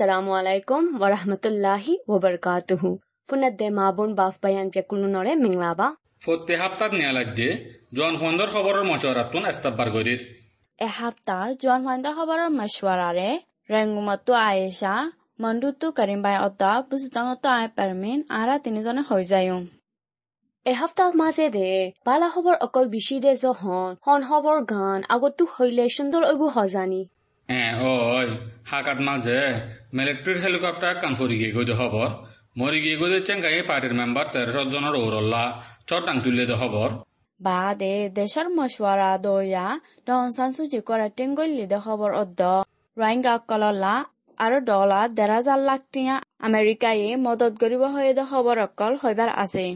السلام عليكم ورحمة الله وبركاته فنده ما بون باف بيان كيكولو نوري منغلابا فوت تهابتات نيالك دي جوان خواندر خبر مشوراتون استبار گدير احابتار جوان خواندر خبر مشوراره رنگو متو آئيشا مندو تو کريم بای اتا بسطان اتا آئي پرمين آرا تيني زنه خوي زيون এসপ্তাহ মাজেদে বালা খবৰ অকল বিচি দে জহন সন খবৰ গান আগতো হৈলে সুন্দৰ অবু সজানি এ হয় সাত আঠ হেলিকপ্টার কানফুরি গিয়ে মরি গিয়ে পার্টির মেম্বার তেরো জনের ওরল্লা বা দে মশওয়ারা দয়া করা টেঙ্গলি অদ্দ। রোহিঙ্গা ডলা দেড় হাজার লাখ টিয়া আমেরিকায় মদত করিব হয়ে অকল হইবার আছে।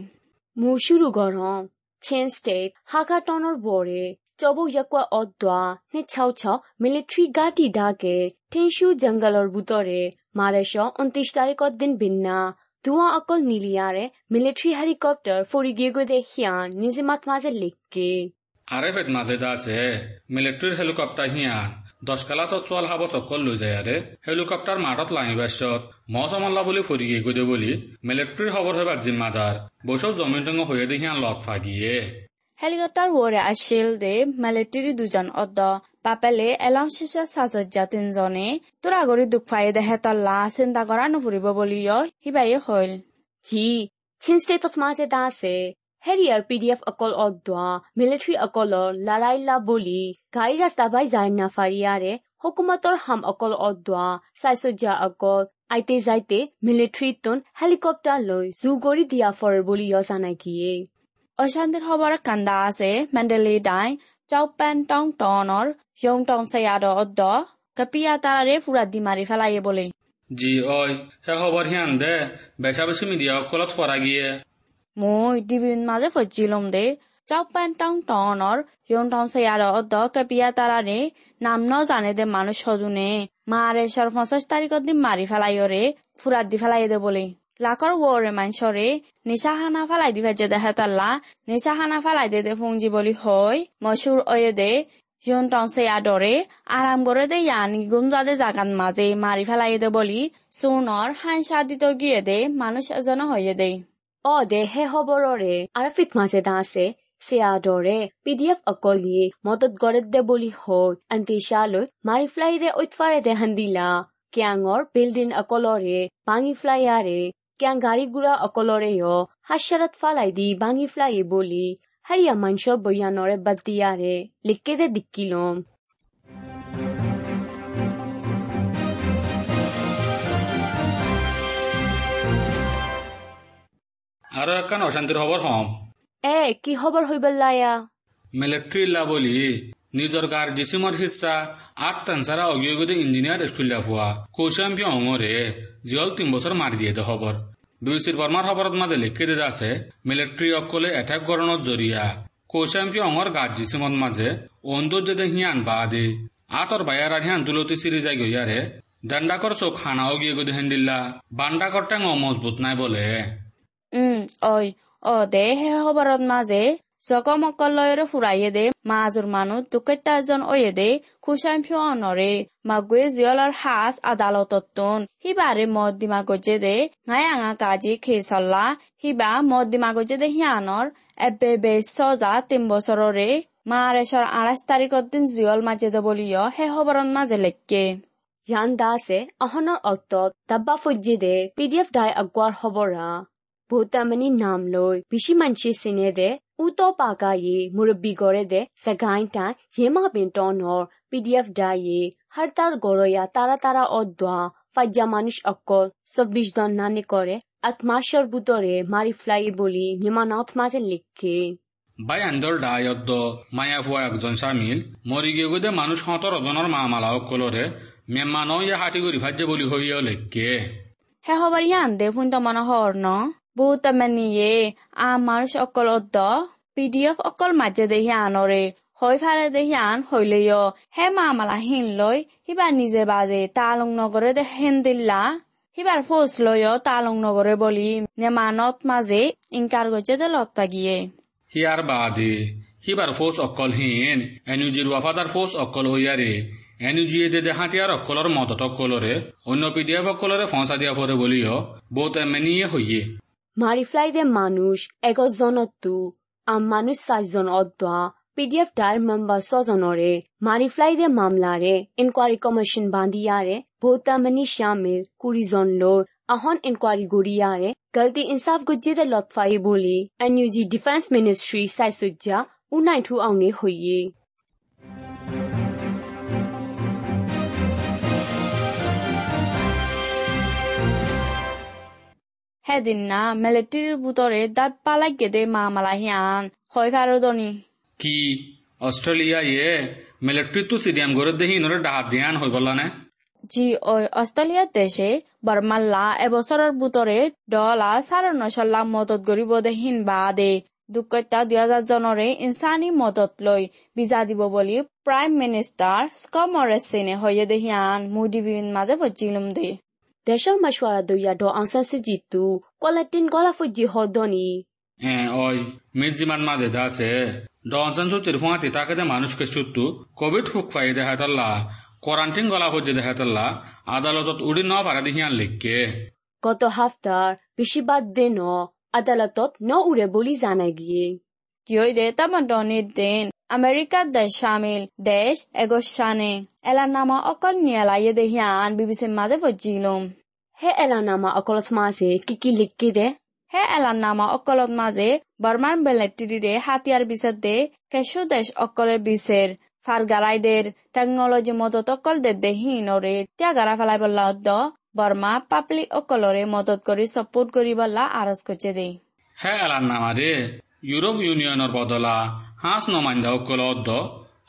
মুশুরু গৰম চেন স্টেট হাকাটনেৰ বৰে মু শুরু গরম চেন স্টেট হাকাটনর বরে চবু ইয়াকুয়া অদ্দা নে ছাও ছাও মিলিটারি গাটি ডাকে টেনশু জঙ্গলর বুতরে মারেশ উনত্রিশ তারিখ দিন বিন্না ধুয়া অকল নিলিয়ারে মিলিটারি হেলিকপ্টার ফরি গিয়ে গো দে হিয়ান নিজে মাত মাঝে লিখকে আরে ফেত মাঝে আছে মিলিটারির হেলিকপ্টার হিয়ান দশ কালা চোয়াল হাব চকল লৈ যায় আরে হেলিকপ্টার মাঠত লাঙি বাসত ম চমল্লা বুলি ফরি গিয়ে গদে বলি মিলিটারির খবর হইবার জিম্মাদার বসব জমিন টঙ্গ হয়ে দেখি হিয়ান লত ফাগিয়ে হেলিকপ্তাৰ ৱৰে আছিল দে মিলিটাৰী দুজন অদ্দ। পাপেলে এলাম শিশে সাজজ্জা তিনজনে। তোৰা দুখ দুঃখাই দেহে তল্লা চিন্তা কৰা নফুরিব বুলি সিবাই হল। জি চিনস্টে তৎমা যে পি ডি এফ অকল অদ্দা মিলিটাৰী অকল লালাইলা বুলি গাই ৰাস্তা বাই যায় না ফাৰিয়াৰে হাম অকল অদ্দা সাইসজ্জা অকল। আইতে যাইতে মিলিটাৰি তন হেলিকপ্তাৰ লৈ কৰি দিয়া ফৰ বুলি জানাই কিয়ে। গিয়ে অশান্তিৰ কান্দা আছে মেণ্ডেলি দাই চাউপেন টং টনৰ ইয়ং টং চায়াদ অদ্দ কাপিয়া তাৰাৰে ফুৰা দি মাৰি পেলায়ে জি ওই হে খবর হিয়ান দে বেশা বেশি মিডিয়া অকলত ফরা গিয়ে। মই টিভিৰ মাজে ফজিলম দে চাউপেন টং টনৰ ইয়ং টং চায়াদ অদ্দ কাপিয়া তাৰাৰে নাম ন জানে দে মানুহ সজুনে। মাৰে সৰ পঞ্চাছ তাৰিখত দি মাৰি পেলাইৰে ফুৰাত দি পেলাই দে বোলে। লাকৰ ওৰে মানসৰে নিশা খানা ফালাই দি ভেজে দেহে তাল্লা নিশা খানা ফালাই দে ফুংজি বলি হয় মসুর অয়ে দে ইয়ন টংসে আদরে আরাম করে দে ইয়ানি গুমজাদে জাগান মাঝে মারি ফেলাই দে বলি সোনর হাঁসা দিত গিয়ে দে মানুষ এজন হয়ে দে অ দে হে খবররে আরফিত মাঝে দাসে সেয়াদরে পিডিএফ অকলিয়ে মদত গড়ে দে বলি হয় আন্তিশালৈ মারি ফ্লাইরে ঐতফারে দে হান্দিলা ক্যাঙর বিল্ডিং অকলরে ফ্লাইয়ারে ক্যাং গাড়ি গুড়া অকলরেয় হাস্যারত ফালাই দি বাঙি ফ্লাই বলি হারিয়া মানসর বৈয়ানরে বাদ দিয়ারে লিখকে যে দিক্কিলম আরও একখান অশান্তির খবর হম এ কি খবর হইবেলায়া মিলিটারি লা বলি গার জিসিমর হিসা আট তানসারা অগিয়গদে ইঞ্জিনিয়ার স্কুলিয়া ফুয়া কৌশাম্পি অঙরে জিয়ল তিন বছর মারি দিয়ে দে খবর বিবিসির বর্মার খবরত মাঝে লিখে দিয়ে আছে মিলিটারি অকলে অ্যাটাক করানোর জরিয়া কৌশাম্পি অঙর গার জিসিমত মাঝে অন্দর হিয়ান বা দে আতর বায়ার হিয়ান দুলতি সিরি যাই গইয়ারে ডান্ডাকর চোখ খানা অগিয়ে গদে হেন্দিল্লা বান্ডাকর ট্যাং মজবুত নাই বলে উম দে হে চকমকলয়ৰ ফুৰাইয়ে দে মা আজৰ মানুহ দুকৈতা অয়ে দে খুচাই ফিঅ অনৰে মাগুৱে জীয়লৰ সাজ আদালতত তোন। সিবাৰে মদ দিমাগজে দে ঘাই আঙা কাজি খেই চল্লা। সিবা মদ দিমাগজে দে সিয়ানৰ এবে বে চজা তিন বছৰৰে মাৰেচৰ আঠাইশ তাৰিখৰ দিন জীয়ল মাজে দে বুলিঅ সেই সবৰণ মাজে লেকে হিয়ান দাসে আহনৰ অত ডাব্বা ফুজি দে পি ডি এফ ডাই আগুৱাৰ হবৰা ভূতামণি নাম লৈ বেছি মানচি চিনে দে খবৰত মাজে জকমকলয়ৰে ফুৰাইয়ে দে মাজৰ মানুহ দুকেইটা এজন অয়ে দে খুচাই ফিয় অনৰে মাগুৱে জিয়লৰ সাজ আদালতত তোন সিবাৰে মদ দিমা গজে দে ঘাই আঙা কাজি খেচল্লা সিবা মদ দিমা গজে দে সিয়ানৰ এবে বে চজা তিন বছৰৰে মাৰেছৰ আঠাইছ তাৰিখৰ দিন জিয়ল মাজে দে বুলিও সেই খবৰত মাজে লেখকে ইয়ান দাসে অহনৰ অক্তত দাব্বা ফজ্জে দে পিডিএফ ডাই আগুৱাৰ খবৰা ভূতামনি নাম লৈ বেশি মানসি সিনে দে উতো পাকা ye মুরব্বি গড়ে দে সগাইন টাই ইয়েমা বিন টনর পিডিএফ ডাই ye হরতার গড়য়া তারা তারা অদ্বা ফাজ্জা মানুষ অকল চব্বিশ জন নানি করে আত্মাশর বুতরে মারি ফ্লাই বলি নিমানাথ মাঝে লিখে বাই আন্দর ডায়দ্দ মায়া ফুয়া একজন সামিল মরি গিয়ে গদে মানুষ সতর অজনের মা মালা অকলরে মেম্মান ইয়া হাটি করি ফাজ্জে বলি হইয়া লেখকে হে খবৰ ইয়ান দে ফোন তমন হৰ ন বহুত নিয়ে আ মানুষ অকল অদ্দ পিডিএফ অকল মাজে দেহি আনৰে, হৈ ফালে দেহি আন হইলেয় হে মামালা হিন লৈ সিবাৰ নিজে বাজে তালং নগৰে দে হেন দিল্লা। সিবাৰ ফৌজ লয় তালং নগৰে বলি নেমানত মাজে ইনকাৰ গৈছে দে লত্তা গিয়ে হিয়ার বাদে হিবার ফোস অকল হিন এনুজির ওয়াফাদার ফোস অকল হইয়ারে দে হাতিয়ার অকলর মদত অকলরে অন্য পি ডি এফ অকলরে ফসা দিয়া পরে বলিও বহুত এমনিয়ে হইয়ে Mariflaide manus ego zonottu am manus saizon oddoa PDF dial number सोजोनोरे मारीफ्लाई दे मामला रे इंक्वायरी कमीशन बांदिया रे भोता मनी शामिल कुरी जोन लो अहन इंक्वायरी गुड़िया रे गलती इंसाफ गुज्जे दे लotfai बोली एनयूजी डिफेंस मिनिस्ट्री साइसुज्जा उनाइठू आंगे হেদিন না মিলিটারির বুতরে দাব পালাই গেদে হয় কি অস্ট্রেলিয়া ইয়ে মিলিটারি তো সিডিয়াম গরে দেহি নরে ডাহাত দিয়ান হই বললানে জি ওই দেশে বর্মাল্লা এবছরের বুতরে ডলা সাড়ে নশ লাখ মদত গরিব দেহিন বাদে দুকত্যা দুই হাজার জনরে ইনসানি মদত লৈ বিজা দিব বুলি প্ৰাইম মিনিষ্টাৰ স্কট মৰেচিনে হয়ে দেহিয়ান বিন মাজে দে দেশৰ মাছৱাৰা দৈয়া ড আংসান সুজিতু কলাটিন গলা ফুজি হদনি এ ওই মিজিমান মাঝে দাসে ডনসন সুতির ফুয়াতি তাকে মানুষকে সুত্তু কোভিড হুক ফাই দেখাতাল্লা কোয়ারান্টিন গলা হজ্জে দেখাতাল্লা আদালতত উড়ি ন পারা দিহিয়ান লিখকে গত হাফতার বেশিরভাগ দিন আদালতত ন উড়ে বলি জানাই গিয়ে কিয় দে তামাডনির দিন নামা অকল নিয়ালাইয়ে দেহিয়ান বিবিসির মাঝে ভজিলুম হে এলানামা অকলত মাঝে কি কি লিখকে দে হে এলার নামা অকলত মাঝে বর্মান বেলেটিরে হাতিয়ার বিসের দে কেশু দেশ অকলে বিসের ফারগারাইদের টেকনোলজি মদত অকল দে দেহিনরে ত্যাগারা ফেলাই বললা অদ্দ বর্মা পাবলিক অকলরে মদত করি সপোর্ট করি বললা আরজ করছে দে হে এলার নামারে ইউরোপ ইউনিয়নের বদলা হাঁস নমাইন্দা অদ্দ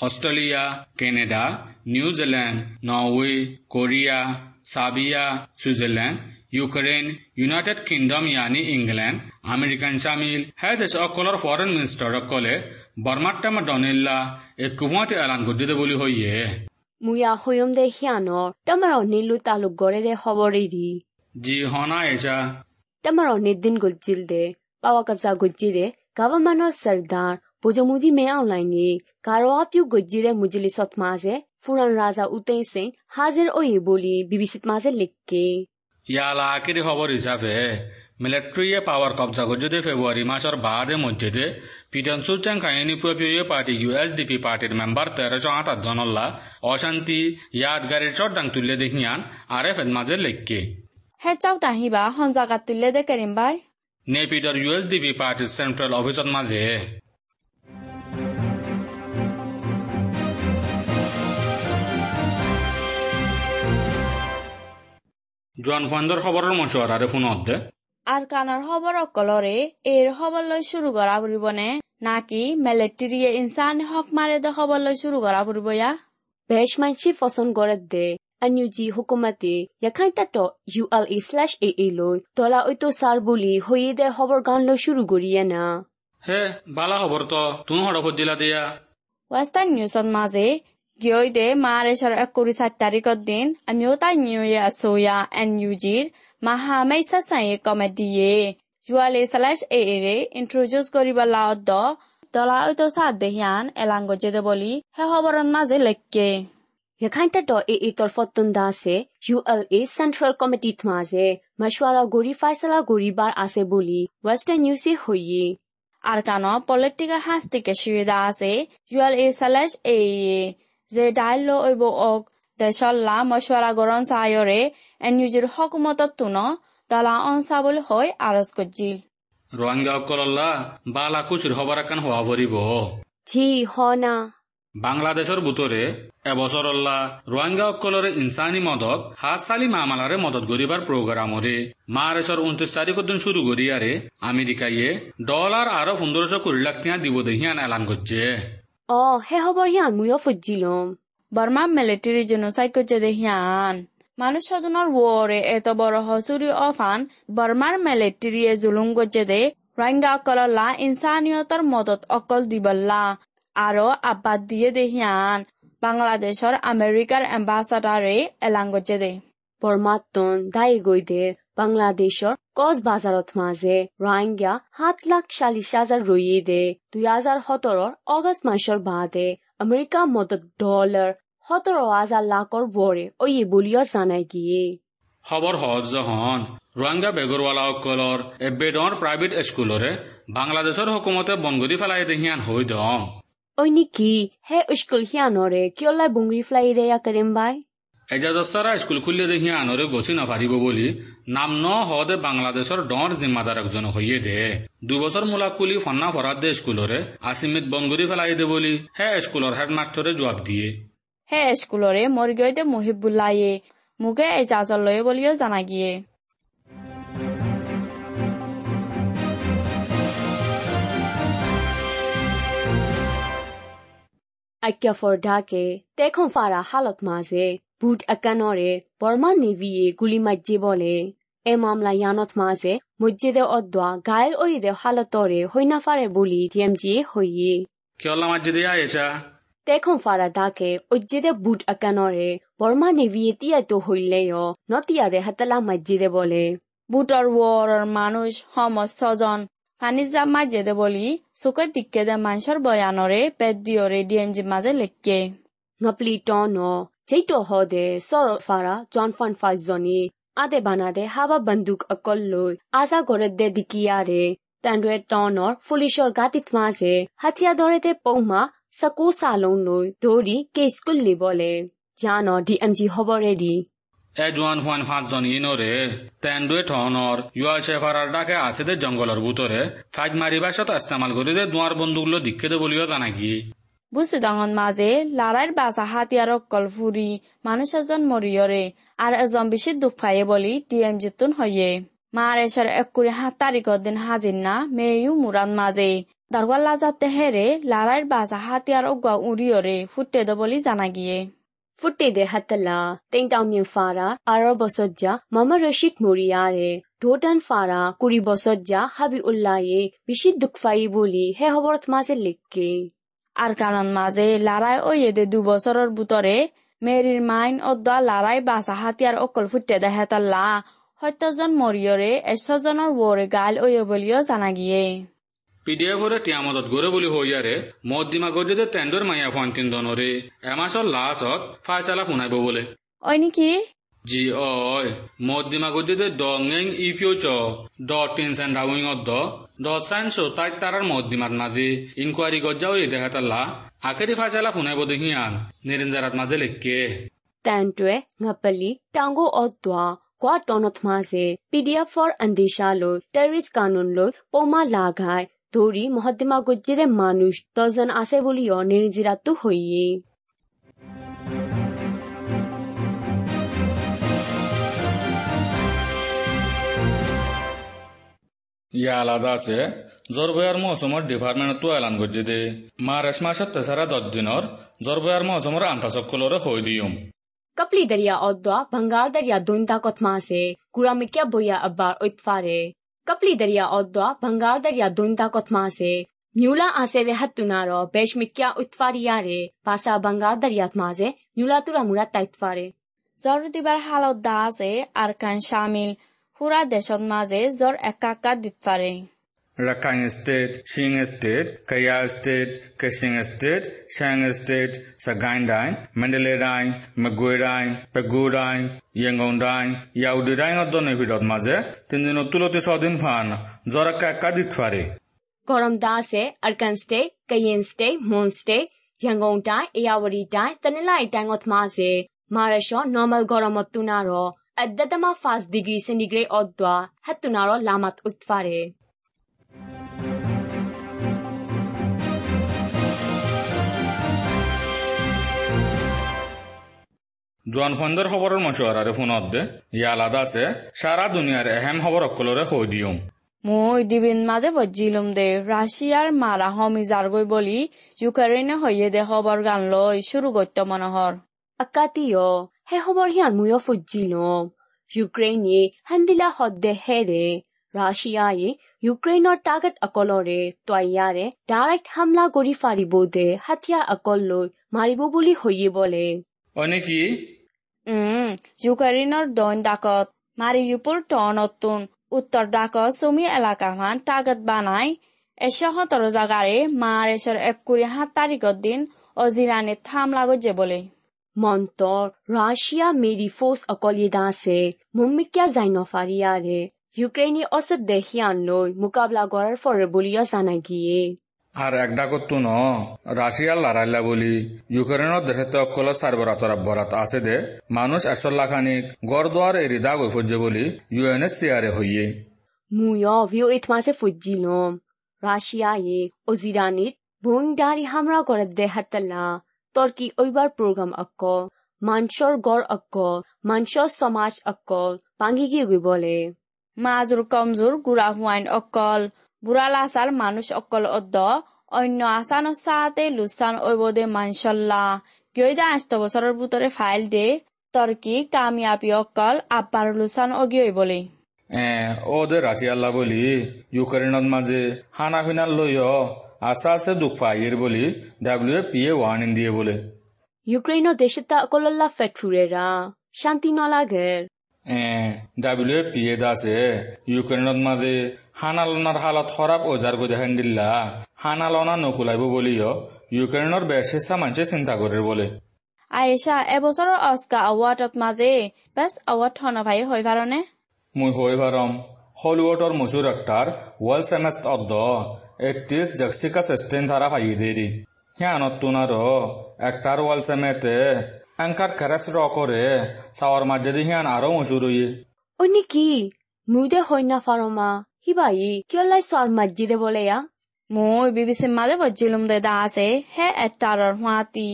Australia Canada New Zealand Norway Korea Sabia Switzerland Ukraine United Kingdom ইয়ানি ইংল্যান্ড আমেরিকান শামিল হে দেশ অকলর ফরেন মিনিস্টার অকলে বর্মাট্টামা ডনিল্লা এক কুহুয়াতে এলান গদ্দিতে বলি হইয়ে মুয়া হয়ম দে হিয়ানর তমার নীলু তালুক গড়ে দে খবরে দি। জি হনা এসা তমার নিদিন গজ্জিল দে পাওয়া কবজা গজ্জি দে গভর্নমেন্ট সরদার বোজমুজি মে অনলাইনে কারোয়া পিউ গজ্জি দে মুজলি সত মাঝে ফুরান রাজা উতেই সিং হাজির ওই বলি বিবিসিত মাঝে লিখকে ইয়ালা আকিরি খবর হিসাবে মিলিটারিয়ে পাওয়ার কবজা করছে ফেব্রুয়ারি মাসের বাদে মধ্যে পিটন সুলচান কাহিনী প্রপিয় পার্টি ইউএসডিপি পার্টির মেম্বার তেরোশো আঠাশ জনল্লা অশান্তি ইয়াদগারির চড্ডাং তুলে দেখিয়ান আর এফ মাঝে লেখকে হে চাউটা হিবা হঞ্জাগাত তুললে দে কেরিম ভাই নে পিটার ইউএসডিপি পার্টির সেন্ট্রাল অফিসত মাঝে। জোয়ান ফান্ডর খবরের মশওয়ারারে ফোনত দে। আর কানার খবর অকলরে এর খবর লৈ শুরু করা ফুরিবনে নাকি মিলিটারিয়ে ইনসান হক মারে দে খবর লৈ শুরু করা ফুরিব ইয়া বেশ মানসি ফসন গড়ে দে। আনিউজি হুকুমতে ইয়াখাই তাত ইউএলএ স্ল্যাশ এ এ লই তলা ঐতো সার বলি হয়ে দে খবর গান লই শুরু করিয়ে না হে বালা খবর তো তুমি হড়ফত দিলা দিয়া ওয়েস্টার্ন নিউজত মাঝে গিয়ে দে মারেশর একুরি সাত তারিখর দিন আমিও তাই নিউ ইয়ার সোয়া এন ইউজির মাহামাই সাসাই কমেডিয়ে জুয়ালে স্ল্যাশ এ এ রে ইন্ট্রোডিউস করিবা লাওত দ তলা ঐতো সাত দেহিয়ান এলাঙ্গ যেতে বলি হে খবরত মাঝে লেখকে ইয়াখাই এ এ তরফতুন দাসে ইউএলএ সেন্ট্রাল কমিটিত মাঝে মশওয়ারা গড়ি ফাইসলা গড়িবার আছে বলি ওয়েস্টার্ন নিউজে হইয়ে আর কান পলিটিক্যাল হাস্তিকে সুবিধা আছে ইউএল এ যে ডাইল ঐব ওক দেশল্লা মশওয়ারা গরণ সায়রে এনইউজির হকুমতত তুন দলা অনসাবল হৈ আরজ করজিল রোহিঙ্গা অকলল্লা বালা কুচুর খবর একান হওয়া ভরিব জি হনা বাংলাদেশের বুতরে এবছরল্লা রোহিঙ্গা অকলরে ইনসানি মদত হাত সালি মামালারে মদত গরিবার প্রোগ্রামরে মারেশর উনত্রিশ তারিখ দিন শুরু করিয়ারে আমেরিকাইয়ে ডলার আরও পনেরোশো কুড়ি লাখ টিয়া দিব দেহিয়ান এলান করছে। অ, হে খবর হিয়ান, মুইও ফুজিলম বর্মা মিলিটারি জেনোসাইড করছে দেহিয়ান মানুষ সদনের ওরে এত বড় হসুরি অফান বর্মার মিলিটারিয়ে জুলুম করছে দে। রোহিঙ্গা অকলল্লা ইনসানিয়তর মদত অকল দিবল্লা। আরও আব্বাদ দিয়ে দেহিয়ান বাংলাদেশর আমেরিকার এম্বাসাডারে এলান করছে দে। বর্মাত্তন দায়ী গই দে বাংলাদেশর কচ বাজারত মাঝে রোহিঙ্গা সাত লাখ চাল্লিশ হাজার রয়ে দে। দুই হাজার সতৰৰ অগষ্ট মাসৰ বাদে আমেৰিকা মদত ডলাৰ সতেরো হাজার লাখর বরে ওই বলিও জানাই গিয়ে। খবৰ সহজ যহন ৰোৱাংগা বেগৰৱালা অকলৰ এবেডৰ প্ৰাইভেট স্কুলৰে বাংলাদেশৰ হুকুমতে বন কৰি পেলাই দেহিয়ান হৈ দম। Oi, Niki, he uskul hiano re, kio lai bungri flai re ya karim bai? Eja da sara uskul kulle de hiano re gochi na fari bo boli, nam no ho de Bangladesh or donor zimma da rak jono hoye de. Du basar mula kuli fanna farad de uskul ore, asimit bungri flai de boli, he uskul or headmaster re joab diye. He uskul ore, mor gyo de muhibbul lai e, muge eja da loye boli o zanagi e. ডাকে তেখন ফারা হালত মাঝে বুট আকানরে বর্মা নেভিয়ে গুলি মাজ্জে বলে এ মামলা ইয়ানত মাঝে মসজিদে অদ্দা Gael ওইদে হালতরে হইনা ফারে বলি ডিএমজিয়ে হইয়ে কিয়লা মাজ্জি দিয়ে আয়েছা তেখন ফারা ডাকে ওজ্জেদে বুট আকানরে বর্মা নেভিয়ে তিয়াতো হইলেও নতিয়ারে হাতালা মাজ্জিদে বলে বুটর ওয়ারর মানুষ হমস ছজন ফানিজা মাঝে দে বলি চুকের দিকে দে মানুষের বয়ানরে পেট দিয়রে ডিএমজি মাঝে লেখকে ngapli tono jeito hode sor fara john fan fazoni ade banade haba banduk akolloi asa gore de dikiyare tandwe tonor fulishor gatit maze hatia dorete pouma sako salon loi dori case kulli bole yano dmg hoboredi এ জোৱান হোৱান পাঁচজন ইনৰে তেণ্ডুৱে ধৰণৰ ইউৱা চেফাৰাৰ ডাকে আছে দে জংঘলৰ বুটৰে fight মাৰিবা সত ইস্তেমাল কৰি দে দুৱাৰ বন্দুকলৈ দিক্ষে দে বুলিও জানা কি। বুঝতে তখন মাঝে লারার বাসা হাতিয়ার অকল ফুরি মানুষ এজন মরিয়রে আর এজন বেশি দুঃখ পাইয়ে বলি ডিএম জিতুন হইয়ে। মার এসর এক কুড়ি হাত তারিখর দিন হাজির না, মেয়ু মুরান মাঝে দারওয়াল লাজাতে হেরে লারার বাসা হাতিয়ার অগুয়া উড়িয়রে ফুটে দে বলি জানা গিয়ে। Futte de hatala tengtaw myin fara aro bosojja mama rashid muriyare dodan fara kuri bosojja habi ullaye bishi dukfai boli he hoborot maze likke আর কারণ মাঝে লারাই ওয়ে দে দু বছরের বুতরে মেরির মাইন অদ্দা লারাই বাসা হাতিয়ার অকল ফুটে দেহে তাল্লা সত্যজন মরিয়রে এশজনৰ ওরে গাল ওয়ে বলিও জানা গিয়ে পিডিএফৰে তিয়ামতত গৰে বুলি হৈয়াৰে মদ দিমাগত যদি টেণ্ডৰ মাইয়া ফন্টিন দনৰে এমাছৰ লাছত ফাইচালা শুনাইব বোলে। ওই নাকি? জি অয় মদ দিমাগত যদি ডঙেং ইপিও চ ড টিন সেন ডাউইঙত দ ড সাইন সো তাই তারার মদ দিমাত মাঝে ইনকোয়ারি গজ্জাও এই দেখা তাল্লা আখেরি ফাইচালা শুনাইব দেখিয়ান নিরিঞ্জারাত মাঝে লেখকে। tantwe ngapali tango odwa kwa tonot maze pdf for andisha lo terrorist kanun lo poma lagai dori mohaddima gojjire manush dozen ase boliyo nirinjiratu hoiye ইয়া আলাদা আছে জরবয়ার মৌসুমর ডিপার্টমেন্টতো এলান করছে দে মার্চ মাসের তেসারা দশ দিনর জরবয়ার মৌসুমর আন্তাচকলরে হই দিয়ম kapli darya odwa bangal darya dointa kotma se kuramikya boya abar oitfare कपली दरिया औद्वा भंगार दरिया दुनता कोथमा से न्यूला आसे रे हतुना रो बेशमिक्या उत्फारिया पासा भंगार दरिया थमा से न्यूला तुरा मुरा ताइत्फा रे ज़ोर दिबार हालो दा से अरकान शामिल हुरा देशत माजे ज़ोर एकाका दित्फा Rakhine State, Xing State, Kaya State, Kaching State, Shang State, Sagain Dai, Mandalay Dai, Magui Dai, Pegu Dai, Yangon Dai, Yaudi Dai no dono hidot maze, tindino tulote sodin fan, Zoraka Kaditwari. Koromdase, Arkan State, Kayen State, Moon State, Yangon Dai, Yawari Dai, Tanilai Dangot Maze, Marasho, Normal Goromotunaro, at Dadama Fast Degree Centigrade Odwa, Hatunaro Lamat Utfare. জোৱান ফন্দৰ খবৰৰ মচুৱাৰাৰে ফোনত দে ইয়া আলাদা আছে সারা দুনিয়ার এহেম খবর অকলরে হৈ দিয়ম মই ডিবিন মাঝে ভজিলুম দে রাশিয়ার মারা হমি জারগই বলি ইউক্রেনে হইয়ে দে খবর গান লই শুরু করতে মনোহর akatiyo he hobor hian muyo fujilom ukraine ye handila hodde here russia ye ukraine or target akolore toyare direct hamla gori faribo de hathia akolloi maribo boli hoye bole ইউক্ৰেইনৰ দৈন ডাকত মাৰিয়ুপুৰ টনতুন উত্তৰ ডাকত চুমি এলেকাখন টাগত বানাই এশ সোতৰ জাগাৰে মাৰ এক কুৰি সাত তাৰিখৰ দিন অজিৰাণে থাম লাগত যাবলৈ মন্তৰ ৰাছিয়া মেৰি ফৌজ অকলি দাসে মুমিকিয়া জাইন ফাৰিয়াৰে ইউক্ৰেইনী অচেত দেশিয়ান লৈ মোকাবিলা কৰাৰ ফৰে বুলিও জানাগিয়ে আর একটা করতো ন রাশিয়ার লড়াইলা বলি ইউক্রেনের দেশে তো অকল সার্বরাতর বরাত আছে দে মানুষ একশো লাখানিক গড় দোয়ার এরি দাগ হইফজে বলি ইউএনএসসিআরে হইয়ে মুয় ভিও ইতমাসে ফুজিলম রাশিয়ায়ে ওজিরানিত বুং দারি হামরা করে দেহাতলা তর্কি ওইবার প্রোগ্রাম অক্কল মানসর গড় অক্কল মানসর সমাজ অক্কল পাঙ্গি গিয়ে বলে। মাজুর কমজোর গুড়া হুয়াইন অকল বুড়া লাসার মানুষ অকল অদ্দ অন্য আসান সাহাতে লুসান ঐবদে মানসল্লা গিয়দা আষ্ট বছরের ভিতরে ফাইল দে তর্কি কামিয়াবি অকল আব্বার লুসান অগিয়ে বলে। এ ওদের রাশিয়াল্লা বলি ইউক্রেনের মাঝে হানা ফিনাল লইয় আশা আছে দুঃখ পাইয়ের বলি ডাব্লিউ পি এ ওয়ার্নিং দিয়ে বলে। ইউক্রেইন দেশে তা অকলল্লা ফেটফুরেরা শান্তি নলাগের ডাব্লিউ পি এ দাসে ইউক্রেনের মাঝে হানালনার হালত খারাপ ওজার গো দেখেন দিল্লা হানালনা নকুলাইব বলিও ইউক্রেনের বেশেষা মানুষে চিন্তা করে বলে। আয়েশা এবছৰৰ অস্কা আৱাৰ্ডত মাজে বেষ্ট আৱাৰ্ড থন ভাই হৈ পাৰনে মুই হই ভারম হলিউডর মশুর একটার ওয়াল সেমেস্ট অদ্দ একত্রিশ জক্সিকা সেস্টেন ধারা ভাই দেরি হিয়ানত তুনার একটার ওয়াল সেমেতে অ্যাঙ্কার ক্যারেস র করে সাওয়ার মাঝে দি হিয়ান আরও মশুর হইয়ে অনি কি মুইদে হই না ফারমা হিবাই কিয়লাই সোয়ার মসজিদে বলে ইয়া মই বিবিচিৰ মাজে বজিলুম দে দা আছে হে এটাৰৰ হুৱাতি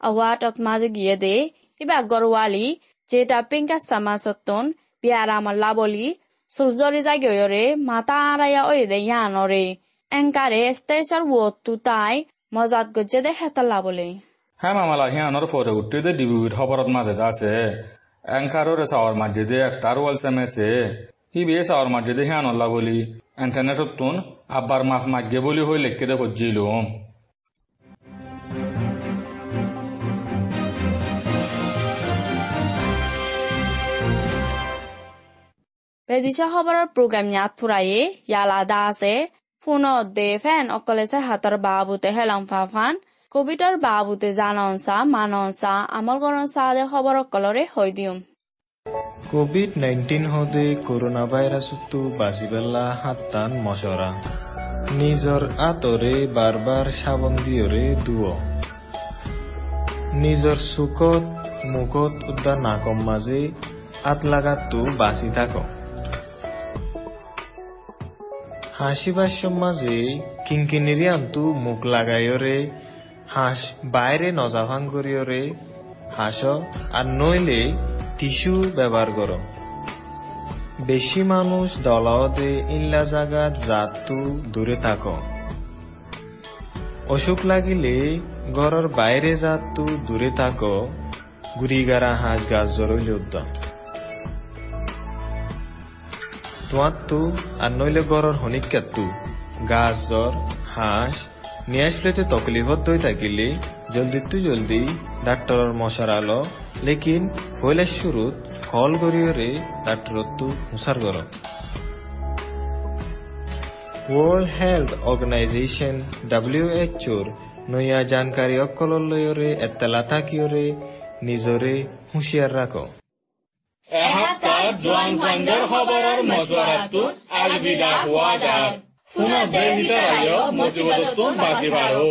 আৱাৰ্ডত মাজে গিয়ে দে কিবা গৰৱালি যেটা পিংকা চামাচতন বিয়াৰামৰ লাবলি সূৰ্যৰি জাগিয়ৰে মাতা আৰায়া ঐ দে ইয়ানৰে এংকাৰে ষ্টেচৰ ৱতটো তাই মজাত গজে দে হেতা লাবলে হ্যাঁ মামালা হিয়ানোর ফরে উঠতে দে ডিবিউট খবরত মাঝে আছে। অ্যাঙ্কারোরে সাওয়ার মাঝে একটার ওয়াল সেমেছে। হি বিয়ে সাওয়ার মাঝে হিয়ানল্লা বলি। ইন্টারনেটত তুন আব্বার মাফ মাগে বলি হই লেখকে দে খুঁজিলুম বেদিশা খবৰৰ প্ৰগ্ৰাম ইয়ালা দা আছে। ফোনত দে, ফেন অকলেছে হাতৰ বাবুতে হেলং ফাফান। কবিতাৰ বাবুতে জানন চাহ মানন চাহ আমল কৰণ চাহ দে খবৰ কলৰে হৈ দিওঁ। কোভিড নাইনটিন হতে কৰোণা ভাইৰাছতো বাজি পেলা হাতান মচৰা। নিজৰ আঁতৰে বাৰ বাৰ চাবন দিয়ৰে দুৱ। নিজৰ চুকত মুখত উদ্যান নাকম মাজে আঁত লাগাতো বাচি থাক হাঁচিবাচ মাজে কিংকিনিৰিয়ানটো মুখ লাগাইৰে হাঁস বাইরে নজাভাং করিয়রে হাস আর নইলে টিস্যু ব্যবহার করো বেশি মানুষ দলাওদে ইল্লা জাগাত জাতু দূরে থাকো অসুখ লাগিলে ঘরের বাইরে জাতু দূরে থাকো গুড়িগারা হাঁস গাছ জরইল উদ্যম তোমার তু আর নইলে ঘরের হনিকাতু গাছ জ্বর হাঁস দই থাকিলে, জলদি তু জলদি ডাক্তরের মশারালো লেকিন হইলে শুরুত কল করিয়রে ডাক্তরত তু হুসার ওয়ার্ল্ড হেলথ অর্গানাইজেশন ডাব্লিউএচওর নয়া জানকারী অকলর লয়রে এত্তালা থাকিয়রে নিজরে হুঁশিয়ার রাখো। জোৱান ফাণ্ডৰ খবৰৰ মজুৱাৰাটো আলবিদা হোৱা যাৰ सुन दैनिक राय मध्यवदस्तों बाजेवारो